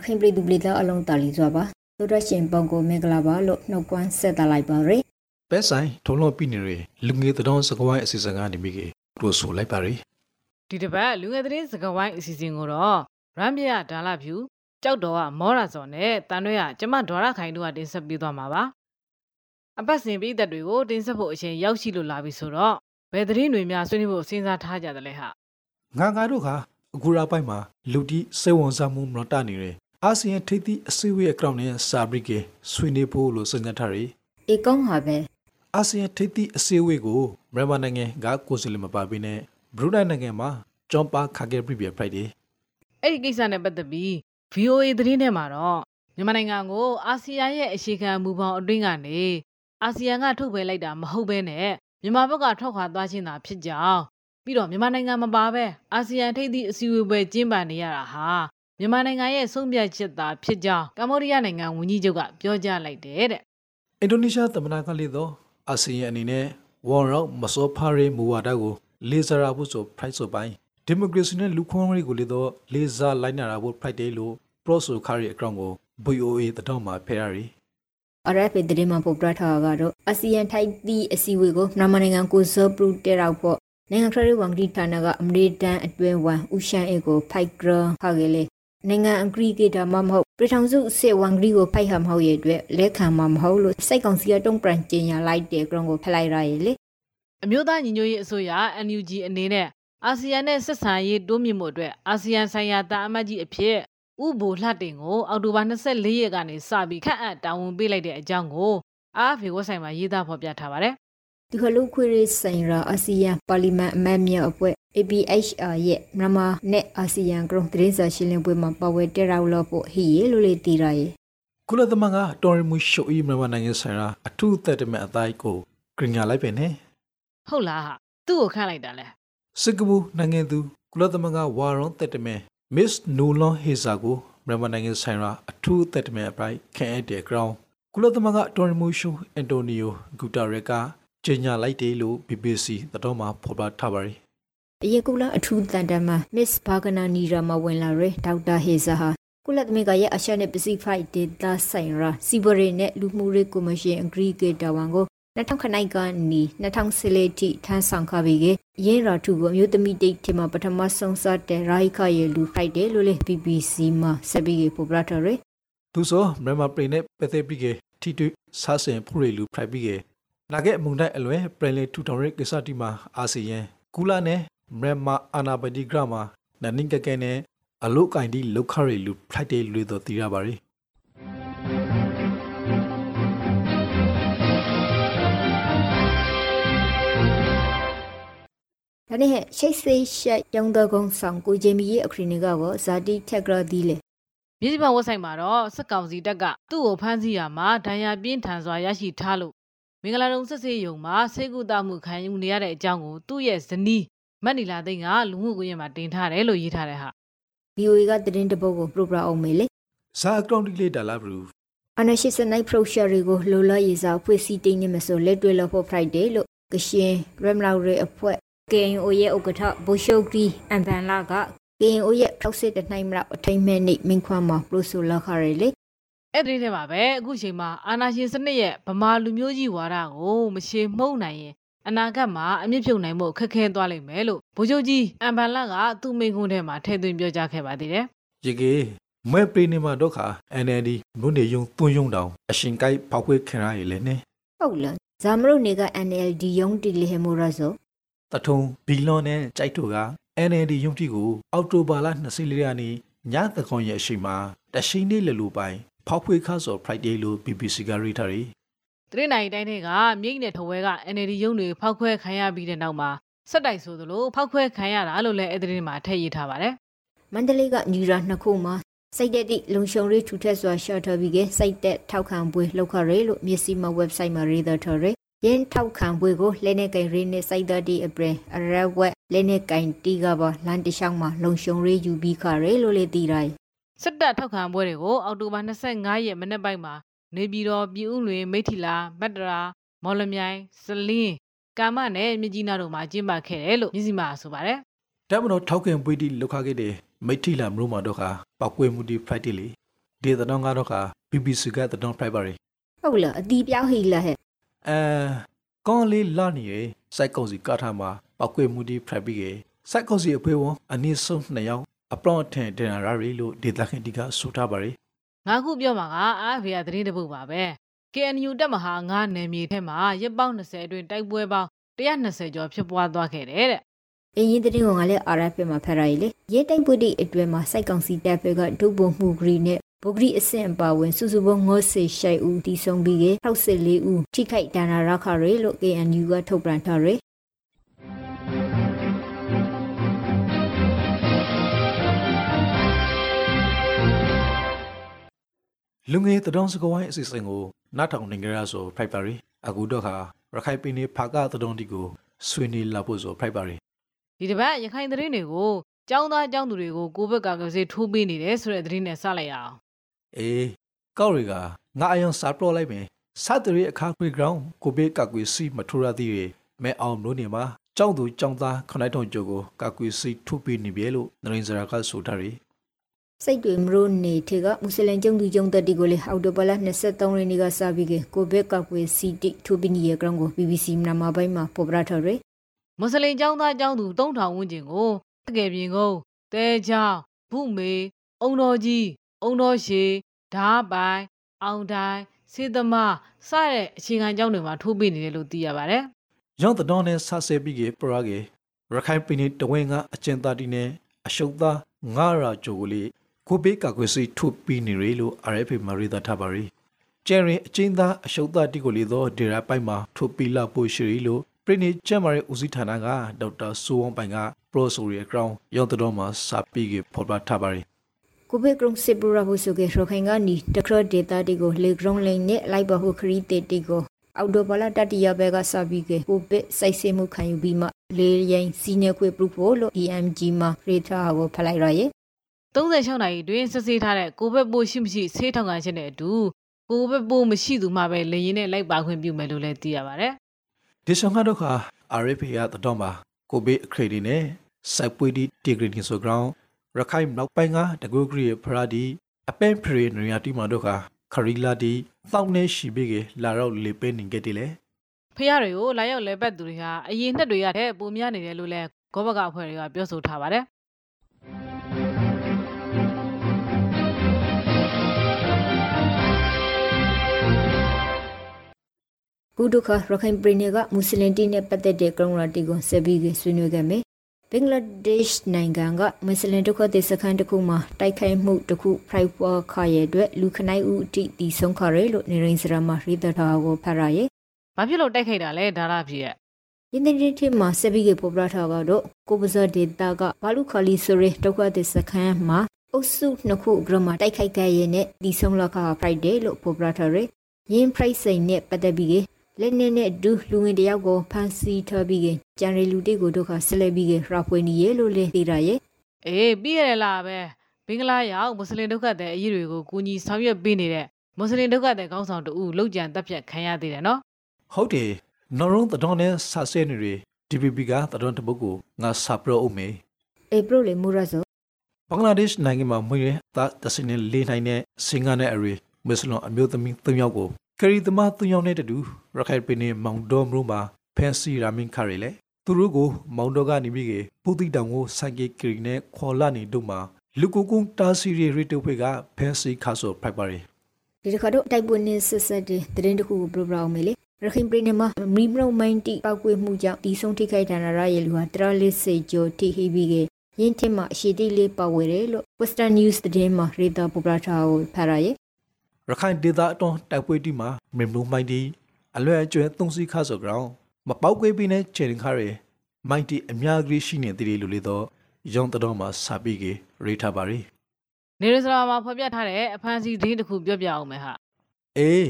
ရခိုင်ပြည်သူပြည်သားအလုံးတာလီစွာပါသို့ရရှင်ပုံကိုမင်္ဂလာပါလို့နှုတ်ကွန်းဆက်သလိုက်ပါရယ်ပဲဆိုင်ထုံလုံးပြနေရလူငယ်တတော်စကွိုင်းအစီအစဉ်ကနေမိကေတို့ဆိုလိုက်ပါရီဒီတစ်ပတ်လူငယ်သတင်းစကားဝိုင်းအစီအစဉ်ကိုတော့ရမ်းပြရဒါလာဖြူကြောက်တော်ကမောရာစော်နဲ့တန်ရွဲကကျမဒေါ်ရခိုင်တို့ကတင်ဆက်ပေးသွားမှာပါအပတ်စဉ်ပြည်သက်တွေကိုတင်ဆက်ဖို့အချိန်ရောက်ရှိလို့လာပြီဆိုတော့ဘယ်သတင်းတွေများဆွေးနွေးဖို့စဉ်းစားထားကြတယ်လဲဟာငါငါတို့ကအခုရာပိုင်းမှာလူတီစေဝန်စားမှုမတော်တနေတဲ့ အာဆီယံထိပ်သီးအစည်းအဝေးအကောင့်နဲ့စာပရိကေဆွေးနွေးဖို့လို့စဉ်းစားထားရီအေကောင်းဟာပဲအာဆီယံထိပ်သီးအစည်းအဝေးကိုမြန်မာနိုင်ငံကကိုယ်စားလှယ်မပါဘဲနဲ့ဘရူနိုင်းနိုင်ငံမှာဂျွန်ပါခါဂယ်ပြပြဖရိုက်တယ်အဲ့ဒီကိစ္စနဲ့ပတ်သက်ပြီး VOA သတင်းထဲမှာတော့မြန်မာနိုင်ငံကိုအာဆီယံရဲ့အရှိခံမူပေါင်းအတွင်းကနေအာဆီယံကထုတ်ပယ်လိုက်တာမဟုတ်ဘဲနဲ့မြန်မာဘက်ကထွက်ခွာသွားခြင်းသာဖြစ်ကြောင်းပြီးတော့မြန်မာနိုင်ငံမပါဘဲအာဆီယံထိပ်သီးအစည်းအဝေးပွဲကျင်းပနေရတာဟာ မြန်မာနိုင်ငံရဲ့ဆုံးဖြတ်ချက်သာဖြစ်ကြောင်းကမ္ဘောဒီးယားနိုင်ငံဝန်ကြီးချုပ်ကပြောကြားလိုက်တယ်တဲ့အင်ဒိုနီးရှားသမ္မတကလေးတော့အာဆီယံအနေနဲ့ဝေါ်ရောက်မစောဖားရဲမူဝါဒကိုလေးစားရဖို့ဆိုဖိုက်ဆိုပိုင်းဒီမိုကရေစီနဲ့လူခွင့်ရေးကိုလေတော့လေးစားလိုက်နာရဖို့ဖိုက်တယ်လို့ပရော့ဆိုခါရီအကောင့်ကို VOA တတော်မှာဖဲရရီအရက်ပေတဲ့မှာပေါ်ပြထားတာကတော့အာဆီယံထိုက်သီးအစည်းအဝေးကိုမြန်မာနိုင်ငံကိုစောပရူတဲရောက်ပေါ့နိုင်ငံခရီးဝန်ကြီးဌာနကအမေရိကန်အတွင်းဝန်ဦးရှန်အေကိုဖိုက်ဂရခါကလေး နိုင်ငံအဂရီကေတာမမဟုတ်ပြည်ထောင်စုစေဝန်ဂရီကိုဖိုက်ဟမဟုတ်ရဲ့အတွက်လက်ခံမှာမဟုတ်လို့စိတ်ကောင်စီကတုံးပရန်ကျင်ညာလိုက်တဲ့ကရုံကိုဖလိုက်ရရဲ့လေအမျိုးသားညီညွတ်ရေးအစိုးရ NUG အနေနဲ့အာဆီယံနဲ့ဆက်ဆံရေးတိုးမြင့်မှုအတွက်အာဆီယံဆိုင်ရာတာအမတ်ကြီးအဖြစ်ဥဘိုလှတင်ကိုအောက်တိုဘာ24ရက်ကနေစပြီးခန့်အပ်တာဝန်ပေးလိုက်တဲ့အကြောင်းကို AFP ဝက်ဆိုင်မှာရေးသားဖော်ပြထားပါတယ် ဒီခလုခွေရေးဆိုင်ရာအာဆီယံပါလီမန်အမတ်မြောက်အဖွဲ့ APHR ရဲ့မြန်မာနဲ့အာဆီယံကရုံသတင်းစာရှင်းလင်းပွဲမှာပါဝဲတက်ရောက်လို့ပို့ဟီရေလို့လေတီရရဲ့ကုလသမဂ္ဂတော်ရီမူရှိုအီမြန်မာနိုင်ငံဆိုင်ရာအထူးသက်တမဲ့အတိုင်းကိုဂရညာလိုက်ပဲနဲ့။ဟုတ်လားဟာသူ့ကိုခန့်လိုက်တာလဲစင်ကာပူနိုင်ငံသူကုလသမဂ္ဂဝါရွန်သက်တမဲ့ Miss Nolan Heza ကိုမြန်မာနိုင်ငံဆိုင်ရာအထူးသက်တမဲ့အပိုင်းခန့်အပ်တဲ့ ground ကုလသမဂ္ဂတော်ရီမူရှိုအန်တိုနီယိုဂူတာရက်က ကြေညာလိုက်တယ်လို့ BBC သတော်မှာဖော်ပြထားပါတယ်အရင်ကုလအထူးတန်တမန် Miss Bhagana Nira မဝင်လာရဒေါက်တာဟေဇာဟာကုလသမဂ္ဂရဲ့အရှနဲ့ Pacific Data ဆိုင်ရာစီဘရီနဲ့လူမှုရေးကော်မရှင်အဂရီဂေတာဝန်ကို2009ခုနှစ်ကနေ2014ထိထမ်းဆောင်ခဲ့ပြီးရင်းရာထူကိုအမျိုးသမီးတိတ်ထမပထမဆုံးစတဲ့ရိုက်ခရဲ့လူဖိုက်တယ်လို့လေ BBC မှာဆက်ပြီးပေါ်ပြထားရယ်သူဆိုမြန်မာပြည်နဲ့ပသက်ပြီးကထိတွေ့ဆားစင်ဖူရီလူဖရိုက်ပြီးက နာခဲ့အမုန်တိုင်းအလွဲပြည်လေထူထောင်ရဲကိစ္စတီမှာအာဆီယံကူလာနဲ့မြန်မာအာနာပတိဂရမှာနနင်းကကဲနဲ့အလုတ်ကင်ဒီလောက်ခရီလူဖလိုက်တဲ့လူတို့သိရပါရီဒါနဲ့ရှိတ်စိတ်ရှက်ကျောင်းတော်ကုန်းဆောင်ကိုဂျေမီရဲ့အခရီးနေကောဇာတိထက်ကရဒီလေ။ပြည်စည်းဝက်ဆိုင်မှာတော့စစ်ကောင်စီတပ်ကသူ့ကိုဖမ်းဆီးရမှာဒဏ်ရာပြင်းထန်စွာရရှိထားလို့ မင်္ဂလာတုံစစ်စေးရုံမှာဆေးကုသမှုခံယူနေရတဲ့အကြောင်းကိုသူ့ရဲ့ဇနီးမတ်နီလာသိန်းကလူမှုကွန်ရက်မှာတင်ထားတယ်လို့ရေးထားတယ်ဟာ VOA ကသတင်းတပုတ်ကိုပရိုဂရမ်အောင်မေလေဇာအကောင့်ဒီလေးဒါလာဘရူအနရှိစနိုက်ပရိုရှာရီကိုလိုလာရေးစာဖွဲ့စည်းတင်းနေမဆိုလက်တွေ့လို့ဖို့ Friday လို့ကရှင်ရမ်လောက်ရဲအဖွဲ့ KNO ရဲ့ဥက္ကဋ္ဌဘိုရှိုဂရီအန်ဗန်လာက KNO ရဲ့ထောက်စစ်တနိုင်မလောက်အထိမ့်မဲ့နေမင်းခွမ်းမှာပရိုဆိုလာခရလေ အဲ့ဒီထဲမှာပဲအခုချိန်မှာအာနာရှင်စနစ်ရဲ့ဗမာလူမျိုးကြီးဝါဒကိုမရှေမှုံနိုင်ရင်အနာဂတ်မှာအမြင့်ဖြုတ်နိုင်မှုခက်ခဲသွားလိမ့်မယ်လို့ဗိုလ်ချုပ်ကြီးအမ်ဘန်လာကသူ့မိန့်ခွန်းထဲမှာထည့်သွင်းပြောကြားခဲ့ပါသေးတယ်ရေကေမဲပရိနေမှာတော့ခါ NLD ဘုန်နေယုံတွန်းယုံတောင်အရှင်ကိုက်ဖောက်ခွေခံရရလေနဲ့ဟုတ်လားဇာမရုနေက NLD ယုံတီလီဟေမိုရာဆိုတထုံဘီလွန်နဲ့ကြိုက်တူက NLD ယုံတီကိုအောက်တိုဘာလ24ရက်နေ့ညသခွန်ရဲ့အချိန်မှာတရှိန်လေးလလူပိုင်းဖောက်ခွေခါဆို Friday လို့ BBC ကရေးထားတယ်တရနိုင်တိုင်းတွေကမြိတ်နဲ့ထဝဲက NLD ရုံးတွေဖောက်ခွဲခံရပြီးတဲ့နောက်မှာစက်တိုက်ဆိုသလိုဖောက်ခွဲခံရတာလို့လည်းအဲ့ဒီထဲမှာထည့်ရေးထားပါတယ်မန္တလေးကညီရာနှစ်ခုမှာစိတ်တက်တိလုံရှုံရေးထူထက်စွာရှော့ထပြီးကစိတ်တက်ထောက်ခံပွဲလောက်ခရဲလို့မျက်စိမ website မှာရေးသားထားရယ်ရင်းထောက်ခံပွဲကိုလက်နေကင်ရင်းနဲ့စိုက်တဲ့ဒီအပရင်အရက်ဝက်လက်နေကင်တီကပါလန်တရှောင်းမှာလုံရှုံရေးယူပြီးခရဲလို့လေတီရိုင် စစ်တပ်ထောက်ခံပွဲတွေကိုအောက်တိုဘာ25ရက်မနေ့ပိုင်းမှာနေပြည်တော်ပြည်ဦးလွင်မိထီလာမတ်တရာမော်လမြိုင်စလင်းကာမနဲ့မြကြီးနားတို့မှာကျင်းပခဲ့တယ်လို့မြစီမာဆိုပါတယ်တပ်မတော်ထောက်ခံပွေးတီလောက်ခခဲ့တဲ့မိထီလာမလို့မတော့ခါပောက်ကွေးမှုဒီ Friday လေဒီတတော်ကတော့ခါ BBC ကတတော် Friday ဟုတ်လားအတီးပြောင်းဟိလာဟဲ့အဲကောင်းလေးလာနေရစိုက်ကုံစီကာထားမှာပောက်ကွေးမှုဒီ Friday ကစိုက်ကုံစီအဖေဝန်အနည်းဆုံးနှစ်ယောက် အပလော့ထန်ဒင်နာရီလို့ဒေတာခင်ဒီကဆိုထားပါရီငါခုပြောမှာကအားဖေးကသတင်းတစ်ပုဒ်ပါပဲ KNU တက်မဟာငါနယ်မြေထဲမှာရက်ပေါင်း20အတွင်းတိုက်ပွဲပေါင်း120ကျော်ဖြစ်ပွားသွားခဲ့တယ်တဲ့အင်းရင်တဲ့ကောင်ကလည်း RFP မှာဖက်ရည်လေရဲတိုက်ပွေတိအတွဲမှာစိုက်ကောင်စီတပ်ဘက်ကဒုဗိုလ်မှုဂရီနဲ့ဗုဂရီအဆင့်အပါဝင်စုစုပေါင်း90ရှိုက်ဦးတီဆုံးပြီးက64ဦးထိခိုက်ဒဏ်ရာရခရလို့ KNU ကထုတ်ပြန်ထားရယ် လူငယ်တတော်စကဝိုင်းအစီအစဉ်ကိုနားထောင်နေကြရဆို Friday အခုတော့ခါရခိုင်ပြည်နယ်ဖာကတတော်ဒီကိုဆွေးနွေးလာဖို့ဆို Friday ဒီတစ်ပတ်ရခိုင်သတင်းတွေကိုကျောင်းသားကျောင်းသူတွေကိုကိုဘက်ကကစေးထိုးပေးနေတယ်ဆိုတဲ့သတင်းနဲ့စလိုက်ရအောင်အေးကောက်ရီကငါအယံစာပရောလိုက်မယ်စတရီအခါခွေ ground ကိုဘေးကကွေစီမထူရသည်ရေမဲအောင်လို့နေမှာကျောင်းသူကျောင်းသားခနိုင်ထုံကြိုကိုကကွေစီထူပေးနေပြီလို့နရင်စရာကဆိုထားရီ စိတ်တွေမလို့နေထေကမွတ်စလင်ကျုံသူကျုံတက်တီကိုလေအော်တိုဘလာ23ရက်နေ့ကစပြီးကကိုဘက်ကကွေစီတီထူပီနီရဲ့ ground ကို BBC မြန်မာပိုင်းမှာပေါ်ပြထားရယ်မွတ်စလင်ကျောင်းသားကျောင်းသူ3000ဝန်းကျင်ကိုတကယ်ပြင်ကုန်တဲချောင်းဘုမေအုံတော်ကြီးအုံတော်ရှည်ဓားပိုင်အောင်တိုင်းစေသမားစတဲ့အခြေခံကျောင်းတွေမှာထိုးပေးနေတယ်လို့သိရပါတယ်ရောင်းတတော်နဲ့ဆဆဲပြီးကပရာကေရခိုင်ပြည်နယ်တဝင်းကအကျဉ်းသားတီနဲ့အရှုပ်သားငါရာဂျိုကိုလေ ကိုဘေးကကွေစီထူပေးနေရီလို့ RFA မှာရေးသားထားပါရီကျယ်ရင်အကျဉ်းသားအရှုပ်သားတီကိုလေတော့ဒေရာပိုက်မှာထူပီလာပိုရှိရီလို့ပြည်နေကျမ်းမာရေးဦးစီးဌာနကဒေါက်တာစိုးဝင်းပိုင်ကပရိုဆိုရီအကောင်ရောင်းတတော်မှာစာပြီးကဖော်ပြထားပါရီကိုဘေကရုံစစ်ပူရာဟုဆိုကေရခိုင်ကနီတခရဒေတာတီကိုလေဂရုံလိန်နဲ့လိုက်ဘဟုခရီတေတီကိုအော်တိုဘလာတတိယဘက်ကစပြီးကေကိုဘစ်စိုက်စမှုခံယူပြီးမှလေရင်စီနေခွေပရူဖို့လို့ EMG မှာရေထားကိုဖလိုက်ရရဲ့ 36နိုင်တွင်စစ်ဆေးထားတဲ့ကိုဘက်ပို့ရှိမရှိဆေးထောက်ခံချက်နဲ့အတူကိုဘက်ပို့မရှိသူမှပဲလေရင်နဲ့လိုက်ပါခွင့်ပြုမယ်လို့လည်းသိရပါတယ်ဒီဆောင်ကတော့ခါ RFA ရတတော်မှာကိုဘေးအခရေဒီနဲ့စိုက်ပွေးဒီတီဂရီနီဆိုဂရောင်းရခိုင်နောက်ပိုင်းကတကူဂရီဖရာဒီအပန်ဖရီနရီယာတီမာတို့ခါခရီလာဒီတောက်နေရှိဘေးကလာတော့လေပဲနေခဲ့တယ်လေဖះတွေကိုလာရောက်လဲပတ်သူတွေဟာအရင်နှစ်တွေကတည်းပုံများနေတယ်လို့လည်းဂောဘကအဖွဲ့တွေကပြောဆိုထားပါတယ် ကုဒုခရခိုင်ပြည်နယ်ကမွတ်စလင်တီနဲ့ပတ်သက်တဲ့ကရုံရာတီကိုဆက်ပြီးဆွေးနွေးခဲ့မယ်ဘင်္ဂလားဒေ့ရှ်နိုင်ငံကမွတ်စလင်ဒုက္ခသည်စခန်းတစ်ခုမှာတိုက်ခိုက်မှုတစ်ခုဖိုက်ပွားခရဲ့အတွက်လူခနိုင်ဦးအထိတီဆုံးခရဲလို့နေရင်စရာမှာရိသတာကိုဖတ်ရရဲ့။ဘာဖြစ်လို့တိုက်ခိုက်တာလဲဒါလာဖြစ်ရဲ့ယင်းတဲ့တိမှာဆက်ပြီးကပေါ်ပြထားကတော့ကိုပဇာဒေတာကဘာလူခလီဆိုရဲဒုက္ခသည်စခန်းမှာအုပ်စုနှစ်ခုဂရမတိုက်ခိုက်ခဲ့ရဲ့နဲ့တီဆုံးလကဖရိုက်ဒေးလို့ပေါ်ပြထားရယ်ယင်း price စိန်နဲ့ပတ်သက်ပြီး လက်နေနဲ့ဒူလူငင်တယောက်ကိုဖန်စီထားပြီးကြံရီလူတိကိုဒုက္ခဆက်လက်ပြီးရဖွေနေရလို့လေသိရရဲ့။အေးပြီးရတယ်လားပဲ။ဘင်္ဂလားရောက်မွတ်စလင်ဒုက္ခသည်အရေးတွေကိုကူညီဆောင်ရွက်ပေးနေတဲ့မွတ်စလင်ဒုက္ခသည်ခေါင်းဆောင်တူလောက်ကြံတက်ဖြတ်ခံရသေးတယ်နော်ဟုတ်တယ်နော်ရုံးတတော်နဲ့ဆာဆဲနေရီ DPP ကတတော်တပုတ်ကိုငါစာပရောအုံးမေအေပရိုလေမူရဆိုဘင်္ဂလားဒေ့ရှ်နိုင်ငံမှာမွေးရတာတစနေလေးနိုင်တဲ့စင်ကာနဲ့အရီမွတ်စလွန်အမျိုးသမီး၃ယောက်ကို ကရီသမား၃ယောက်နဲ့တတူရခိုင်ပြည်နယ်မောင်တော်မလို့မှာဖန်စီရာမင်ခါရီလေသူတို့ကိုမောင်တော်ကနေပြီးကပူတိတောင်ကိုဆိုင်ကကရီနဲ့ခေါ်လာနေတို့မှာလူကိုကုန်းတာစီရီရီတိုဖေကဖန်စီခါဆိုဖိုက်ပါရီဒီတစ်ခါတော့တိုက်ပွဲနဲ့ဆက်ဆက်တဲ့သတင်းတစ်ခုကိုပြပြအောင်မေလေရခိုင်ပြည်နယ်မှာမီမရုံမိုင်းတိပောက်ကွေးမှုကြောင့်ဒီဆုံးထိခိုက်ဒဏ်ရာရရဲ့လူဟာတရလေးစေကျော်ထိဟိပြီးကရင်းထင်းမှာအရှိတိလေးပါဝယ်တယ်လို့ Western News သတင်းမှာရေတာပပရာထာကိုဖရရဲ့ ရခိုင်ဒေသအတွင်းတိုက်ပွဲတီမှာမင်မလုံးမိုင်းတီအလွယ်အကျွဲသုံးစီခါဆိုကြောင်းမပေါက်ကွေးပြီးနဲ့ချေရင်ခါရမိုင်းတီအများကြီးရှိနေသေးတယ်လို့လေတော့ရောင်းတော်မှာစာပြီးကရေးထားပါရီ။နေရစလာမှာဖော်ပြထားတဲ့အဖမ်းဆီးသတင်းတစ်ခုပြောပြအောင်မယ်ဟာအေး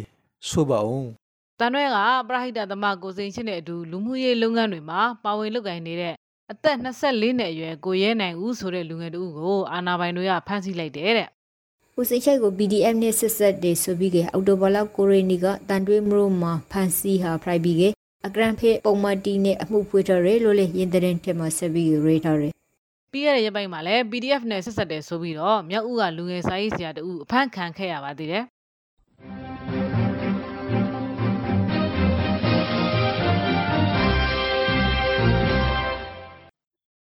ဆိုပါအောင်။တန်ရွဲကပရဟိတသမကိုစိန်ချင်းတဲ့အတူလူမှုရေးလုပ်ငန်းတွေမှာပါဝင်လုပ်ကိုင်နေတဲ့အသက်24နှစ်အရွယ်ကိုရဲနိုင်ဦးဆိုတဲ့လူငယ်တူကိုအာနာပိုင်တွေကဖမ်းဆီးလိုက်တယ်တဲ့ ဦးစိတ်ချိုက်ကို PDF နဲ့ဆက်ဆက်တဲ့ဆိုပြီးကအော်တိုဘလောက်ကိုရီနီကတန်တွေးမလို့မှာဖန်စီဟာဖရိုက်ပြီးကအဂရန်ဖေပုံမတီနဲ့အမှုဖွေးထားတယ်လို့လေရင်တဲ့ထဲမှာဆက်ပြီးရေထားတယ်ပြီးရတဲ့ရက်ပိုင်းမှာလည်း PDF နဲ့ဆက်ဆက်တယ်ဆိုပြီးတော့မြောက်ဦးကလူငယ်စာရေးဆရာတူအဖမ်းခံခဲ့ရပါသေးတယ်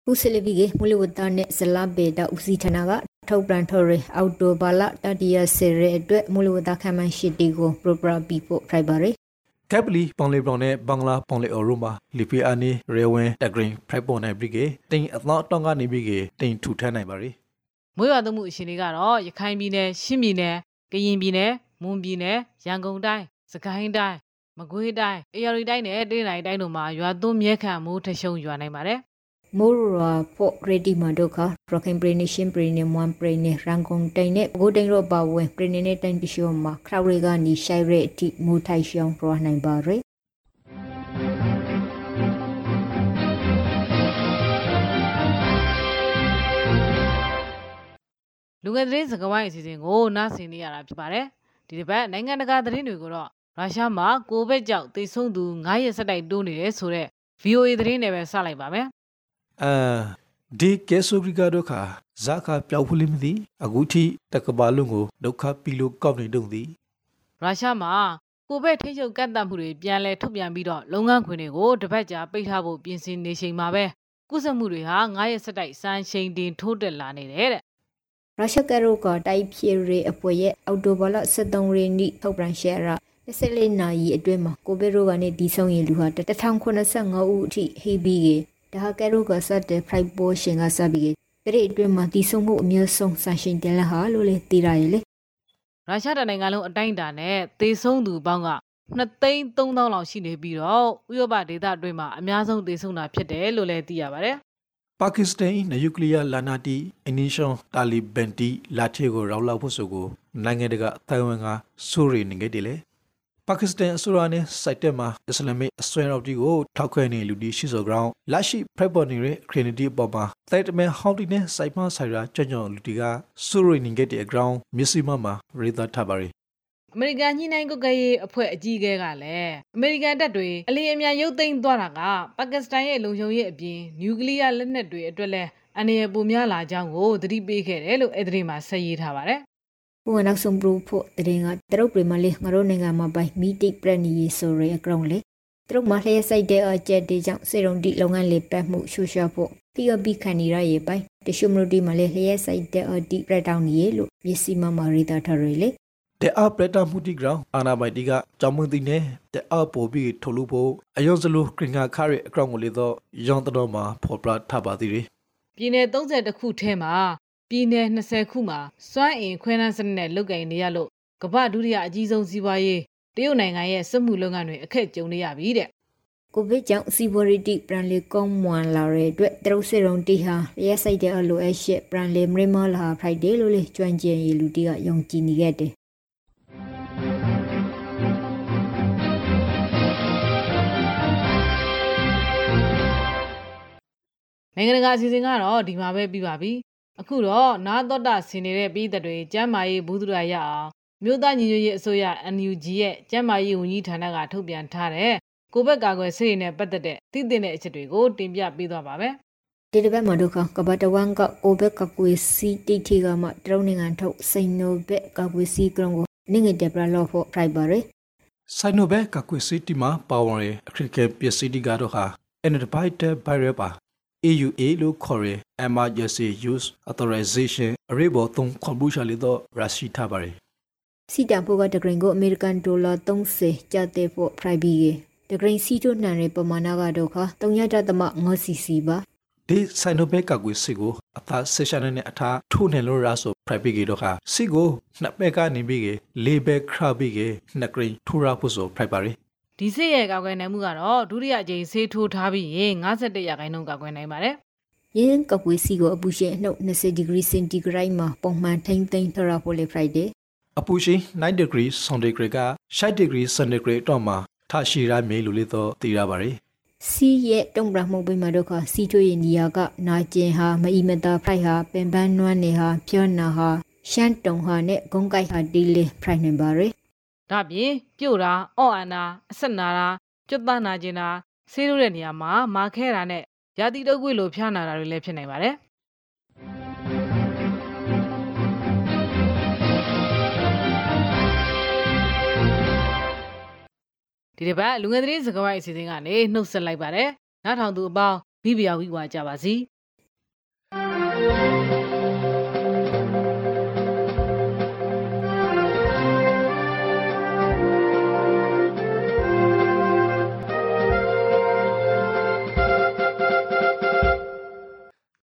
ဦးစလီဘီကမူလဝတ္တနဲ့ဇလာဘေတာဦးစီဌာနက ထုတ်ပြန်ထော်ရအောက်တိုဘာလတတိယဆယ်ရဲအတွက်မူလဝတ္တခမ်းမရှိတီကိုပရိုပရာပီဖို့ဖိုင်ဘာရီကက်ပလီပေါင်လေဘရောင်နဲ့ဘင်္ဂလားပေါင်လေအော်ရိုမာလီပီအာနီရေဝင်းတက်ဂရင်းဖရိုက်ပေါ်နိုင်ပြီကေတင်အသောတောင်းကနေပြီကေတင်ထူထမ်းနိုင်ပါရီမွေးရွာသွမှုအရှင်တွေကတော့ရခိုင်ပြည်နယ်ရှမ်းပြည်နယ်ကရင်ပြည်နယ်မွန်ပြည်နယ်ရန်ကုန်တိုင်းစကိုင်းတိုင်းမကွေးတိုင်းအေရရီတိုင်းနဲ့တနင်္လာရီတိုင်းတို့မှာရွာသွန်းမြဲခံမိုးထရှုံရွာနိုင်ပါတယ် မိုရာဖို့ရဒီမဒိုခါရခိုင်ပရိနေရှင်ပရိနေမွန်ပရိနေရန်ကုန်တိုင်းနဲ့ဘိုးတိုင်းရောပါဝင်ပရိနေနဲ့တိုင်းတရှိုမှာခရဝရီကနီရှိုင်ရဲအထိမူထိုင်ရှောင်းရနိုင်ပါရယ်လူငယ်သတင်းစကားဝိုင်းအစီအစဉ်ကိုနားဆင်နေရတာဖြစ်ပါတယ်ဒီတစ်ပတ်နိုင်ငံတကာသတင်းတွေကိုတော့ရုရှားမှာကိုဗစ်ကြောင့်သေဆုံးသူ9ရက်ဆက်တိုက်တိုးနေတယ်ဆိုတော့ VOA သတင်းနဲ့ပဲစလိုက်ပါမယ် အာဒီကေဆိုဂရီကာဒိုခါဇာခါပျောက်ဖူးလိမသိအခုထိတကဘာလုံးကိုဒုက္ခပီလို့ကောက်နေတုံသည်ရုရှားမှာကိုဗစ်ထိန်းချုပ်ကန့်သတ်မှုတွေပြန်လည်ထုတ်ပြန်ပြီးတော့လုပ်ငန်းခွင်တွေကိုတစ်ပတ်ကြာပိတ်ထားဖို့ပြင်ဆင်နေချိန်မှာပဲကုသမှုတွေဟာ9ရက်ဆက်တိုက်စံချိန်တင်ထိုးတက်လာနေတယ်တဲ့ရုရှားကရိုကတိုက်ဖြေရေအပွဲရဲ့အော်တိုဘာလ23ရက်နေ့ထုတ်ပြန်ရှယ်ရာ24နာရီအတွင်းမှာကိုဗစ်ရောဂါနဲ့ဒီဆုံးရင်လူဟာ1085ဦးအထိဟေးပြီးကေ ဒါဟာကရိုကဆတ်တဲ့ဖရိုက်ပိုရှင်ကစပြီးကေတဲ့အတွင်းမှာဒီဆုံးမှုအမျိုးဆုံးဆန်ရှင်တယ်လာဟာလို့လေသိရတယ်လေရုရှားတနိုင်ငံလုံးအတိုင်းအတာနဲ့သေဆုံးသူပေါင်းက2သိန်း3000လောက်ရှိနေပြီးတော့ဥရောပဒေသအတွင်းမှာအများဆုံးသေဆုံးတာဖြစ်တယ်လို့လည်းသိရပါတယ်ပါကစ္စတန်နျူကလ িয়ার လာနာတီအနီရှောင်းတာလီဘန်တီလာထေကိုရောက်လောက်ဖို့ဆိုကိုနိုင်ငံတကာအတိုင်းအဝန်ကဆိုရီနေခဲ့တယ်လေ ပါကစ္စတန်အစိုးရနဲ့စိုက်တက်မှာအစ္စလာမစ်အစွဲရောက်တီကိုထောက်ခွဲနေလူတီရှိစောကြောင်းလက်ရှိဖရက်ပေါ်နေတဲ့ခရီနီတီအပေါ်မှာတိုက်တမဲဟောင်းတီနဲ့စိုက်မဆိုင်ရာကြွကြုံလူတီကဆိုရီနေခဲ့တဲ့အကြောင်းမျက်စိမှမှာရေသာထပါရီအမေရိကန်ညှိနှိုင်းကုတ်ကဲရေးအဖွဲ့အကြီးအကဲကလည်းအမေရိကန်တပ်တွေအလင်းအမြန်ရုပ်သိမ်းသွားတာကပါကစ္စတန်ရဲ့လုံခြုံရေးအပြင်နျူကလ িয়ার လက်နက်တွေအတွက်လည်းအန္တရာယ်ပိုများလာကြောင်းကိုသတိပေးခဲ့တယ်လို့အဲ့ဒီမှာဆက်ရေးထားပါတယ် ဘုံနောက်ဆုံးပရဖို့တရင်ကတရုတ်ပြည်မှာလေငါတို့နိုင်ငံမှာပိုင်မီတိပရနီရီဆိုရဲအကောင်လေတရုတ်မှာလျှက်စိုက်တဲ့အကျက်တေးကြောင့်စေရုံတိလုပ်ငန်းလေးပတ်မှုရှုရှာဖို့ပြီးတော့ပြီးခံနေရရေပိုင်တရှုမလို့ဒီမှာလေလျှက်စိုက်တဲ့အတိပရတောင်းနေလို့မျက်စိမမာရီတာထရလေတဲ့အပရတာမှုတိဂရောင်းအာနာဘိုင်တီကကြောင်းမသိနဲ့တဲ့အပေါ်ပြီးထုတ်လို့ဖို့အယုံစလိုကရင်ငါခရဲအကောင့်ကိုလေတော့ရောင်းတော်မှာဖော်ပြထားပါသေးတယ်ပြည်နယ်30ခုထဲမှာ ပြည်နယ်20ခုမှာစွမ်းအင်ခွဲနှန်းစနစ်နဲ့လုပ်ကိုင်နေရလို့ကမ္ဘာဒုတိယအကြီးဆုံးစီးပွားရေးတရုတ်နိုင်ငံရဲ့စက်မှုလုပ်ငန်းတွေအခက်ကြုံနေရပြီတဲ့ကိုဗစ်ကြောင့်စီဝရီတီပရန်လေကောင်းမွန်လာတဲ့အတွက်တရုတ်စေရုံတီဟာလျှက်စိုက်တဲ့အလိုအရှက်ပရန်လေမရမလာဖရိုက်ဒေးလို့လေကျွမ်းကျင်ရီလူတီကယုံကြည်နေခဲ့တယ်နိုင်ငံတကာအစီအစဉ်ကတော့ဒီမှာပဲပြီးပါပြီ အခုတော့နာတော်တာဆင်နေတဲ့ပြည်သက်တွေကျမ်းမာရေးဘူးသူရရအောင်မြို့သားညီညွတ်ရေးအစိုးရ NUG ရဲ့ကျမ်းမာရေးဝန်ကြီးဌာနကထုတ်ပြန်ထားတဲ့ကိုဗစ်ကာကွယ်ဆေးတွေနဲ့ပတ်သက်တဲ့သိသင့်တဲ့အချက်တွေကိုတင်ပြပေးသွားပါမယ်ဒီတစ်ပတ်မှာဒုက္ခကပတ်တဝန်ကအိုဘက်ကကွေစီတိတီကမှတရုတ်နိုင်ငံထုတ်စိန်နိုဘက်ကကွေစီကရုံကိုနင်းငယ်တပရလော့ဖို့ဖိုက်ပါရယ်ဆိုင်နိုဘက်ကကွေစီတီမှာပါဝင်ရအခရစ်ကပစ္စည်းတီကတော့ဟာအန်ဒဘိုက်တဲ့ဘိုင်ရပါ AUA လို့ခေါ်ရ Emergency Use Authorization အရေးပေါ်သုံးခွန်ဘူးရှာလေးတော့ရရှိထားပါတယ်စီတံဖို့ကတဂရင်ကိုအမေရိကန်ဒေါ်လာ30ကျတဲ့ဖို့ဖိုက်ဘီကေတဂရင်စီတို့နှံရပမာဏကဒုက္ခ3.5 cc ပါဒီဆိုင်နိုဘက်ကကွေစီကိုအသာဆက်ရှာနဲ့အထားထိုးနေလို့ရဆို private ကေတော့ခါစီကိုနှစ်ဘက်ကနေပြီးကေလေးဘက်ခရပြီးကေနှစ်ဂရိထိုးရဖို့ဆို private ဒီဆေးရဲ့ကာကွယ်နိုင်မှုကတော့ဒုတိယအကြိမ်ဆေးထိုးထားပြီးရင်51ရာခိုင်နှုန်းကာကွယ်နိုင်ပါတယ်ရင်းကကွေစီကိုအပူရှင်အနှုတ်20 degree centigrade မှာပုံမှန်ထိမ့်သိမ်းထရဖို့လေ Friday အပူရှိ9 degree centigrade က60 degree centigrade တော့မှာထရှိရမေလို့လေတော့သိရပါတယ်စီရဲ့တုံပရမှုပိမဒုက္ခစီထွေးနေရာကနာကျင်ဟာမအီမတာဖိုက်ဟာပင်ပန်းနွမ်းနေဟာဖြောနာဟာရှမ်းတုံဟာနဲ့ဂုံကိုက်ဟာတီလေဖိုက်နေပါရယ် ဒါပြင်ပြုတ်တာအော့အန်တာအဆက်နာတာကျွတ်ပန်းနာခြင်းတာဆေးလို့တဲ့နေရာမှာမာခဲတာနဲ့ရာသီတုပ်ကွေးလိုဖျားနာတာတွေလည်းဖြစ်နိုင်ပါတယ်ဒီတစ်ပတ်လူငယ်သတင်းစကားဝိုင်းအစီအစဉ်ကနေနှုတ်ဆက်လိုက်ပါတယ်။နောက်ထောင်သူအပေါင်းမိဖုရားဝိဝါကြပါစီ။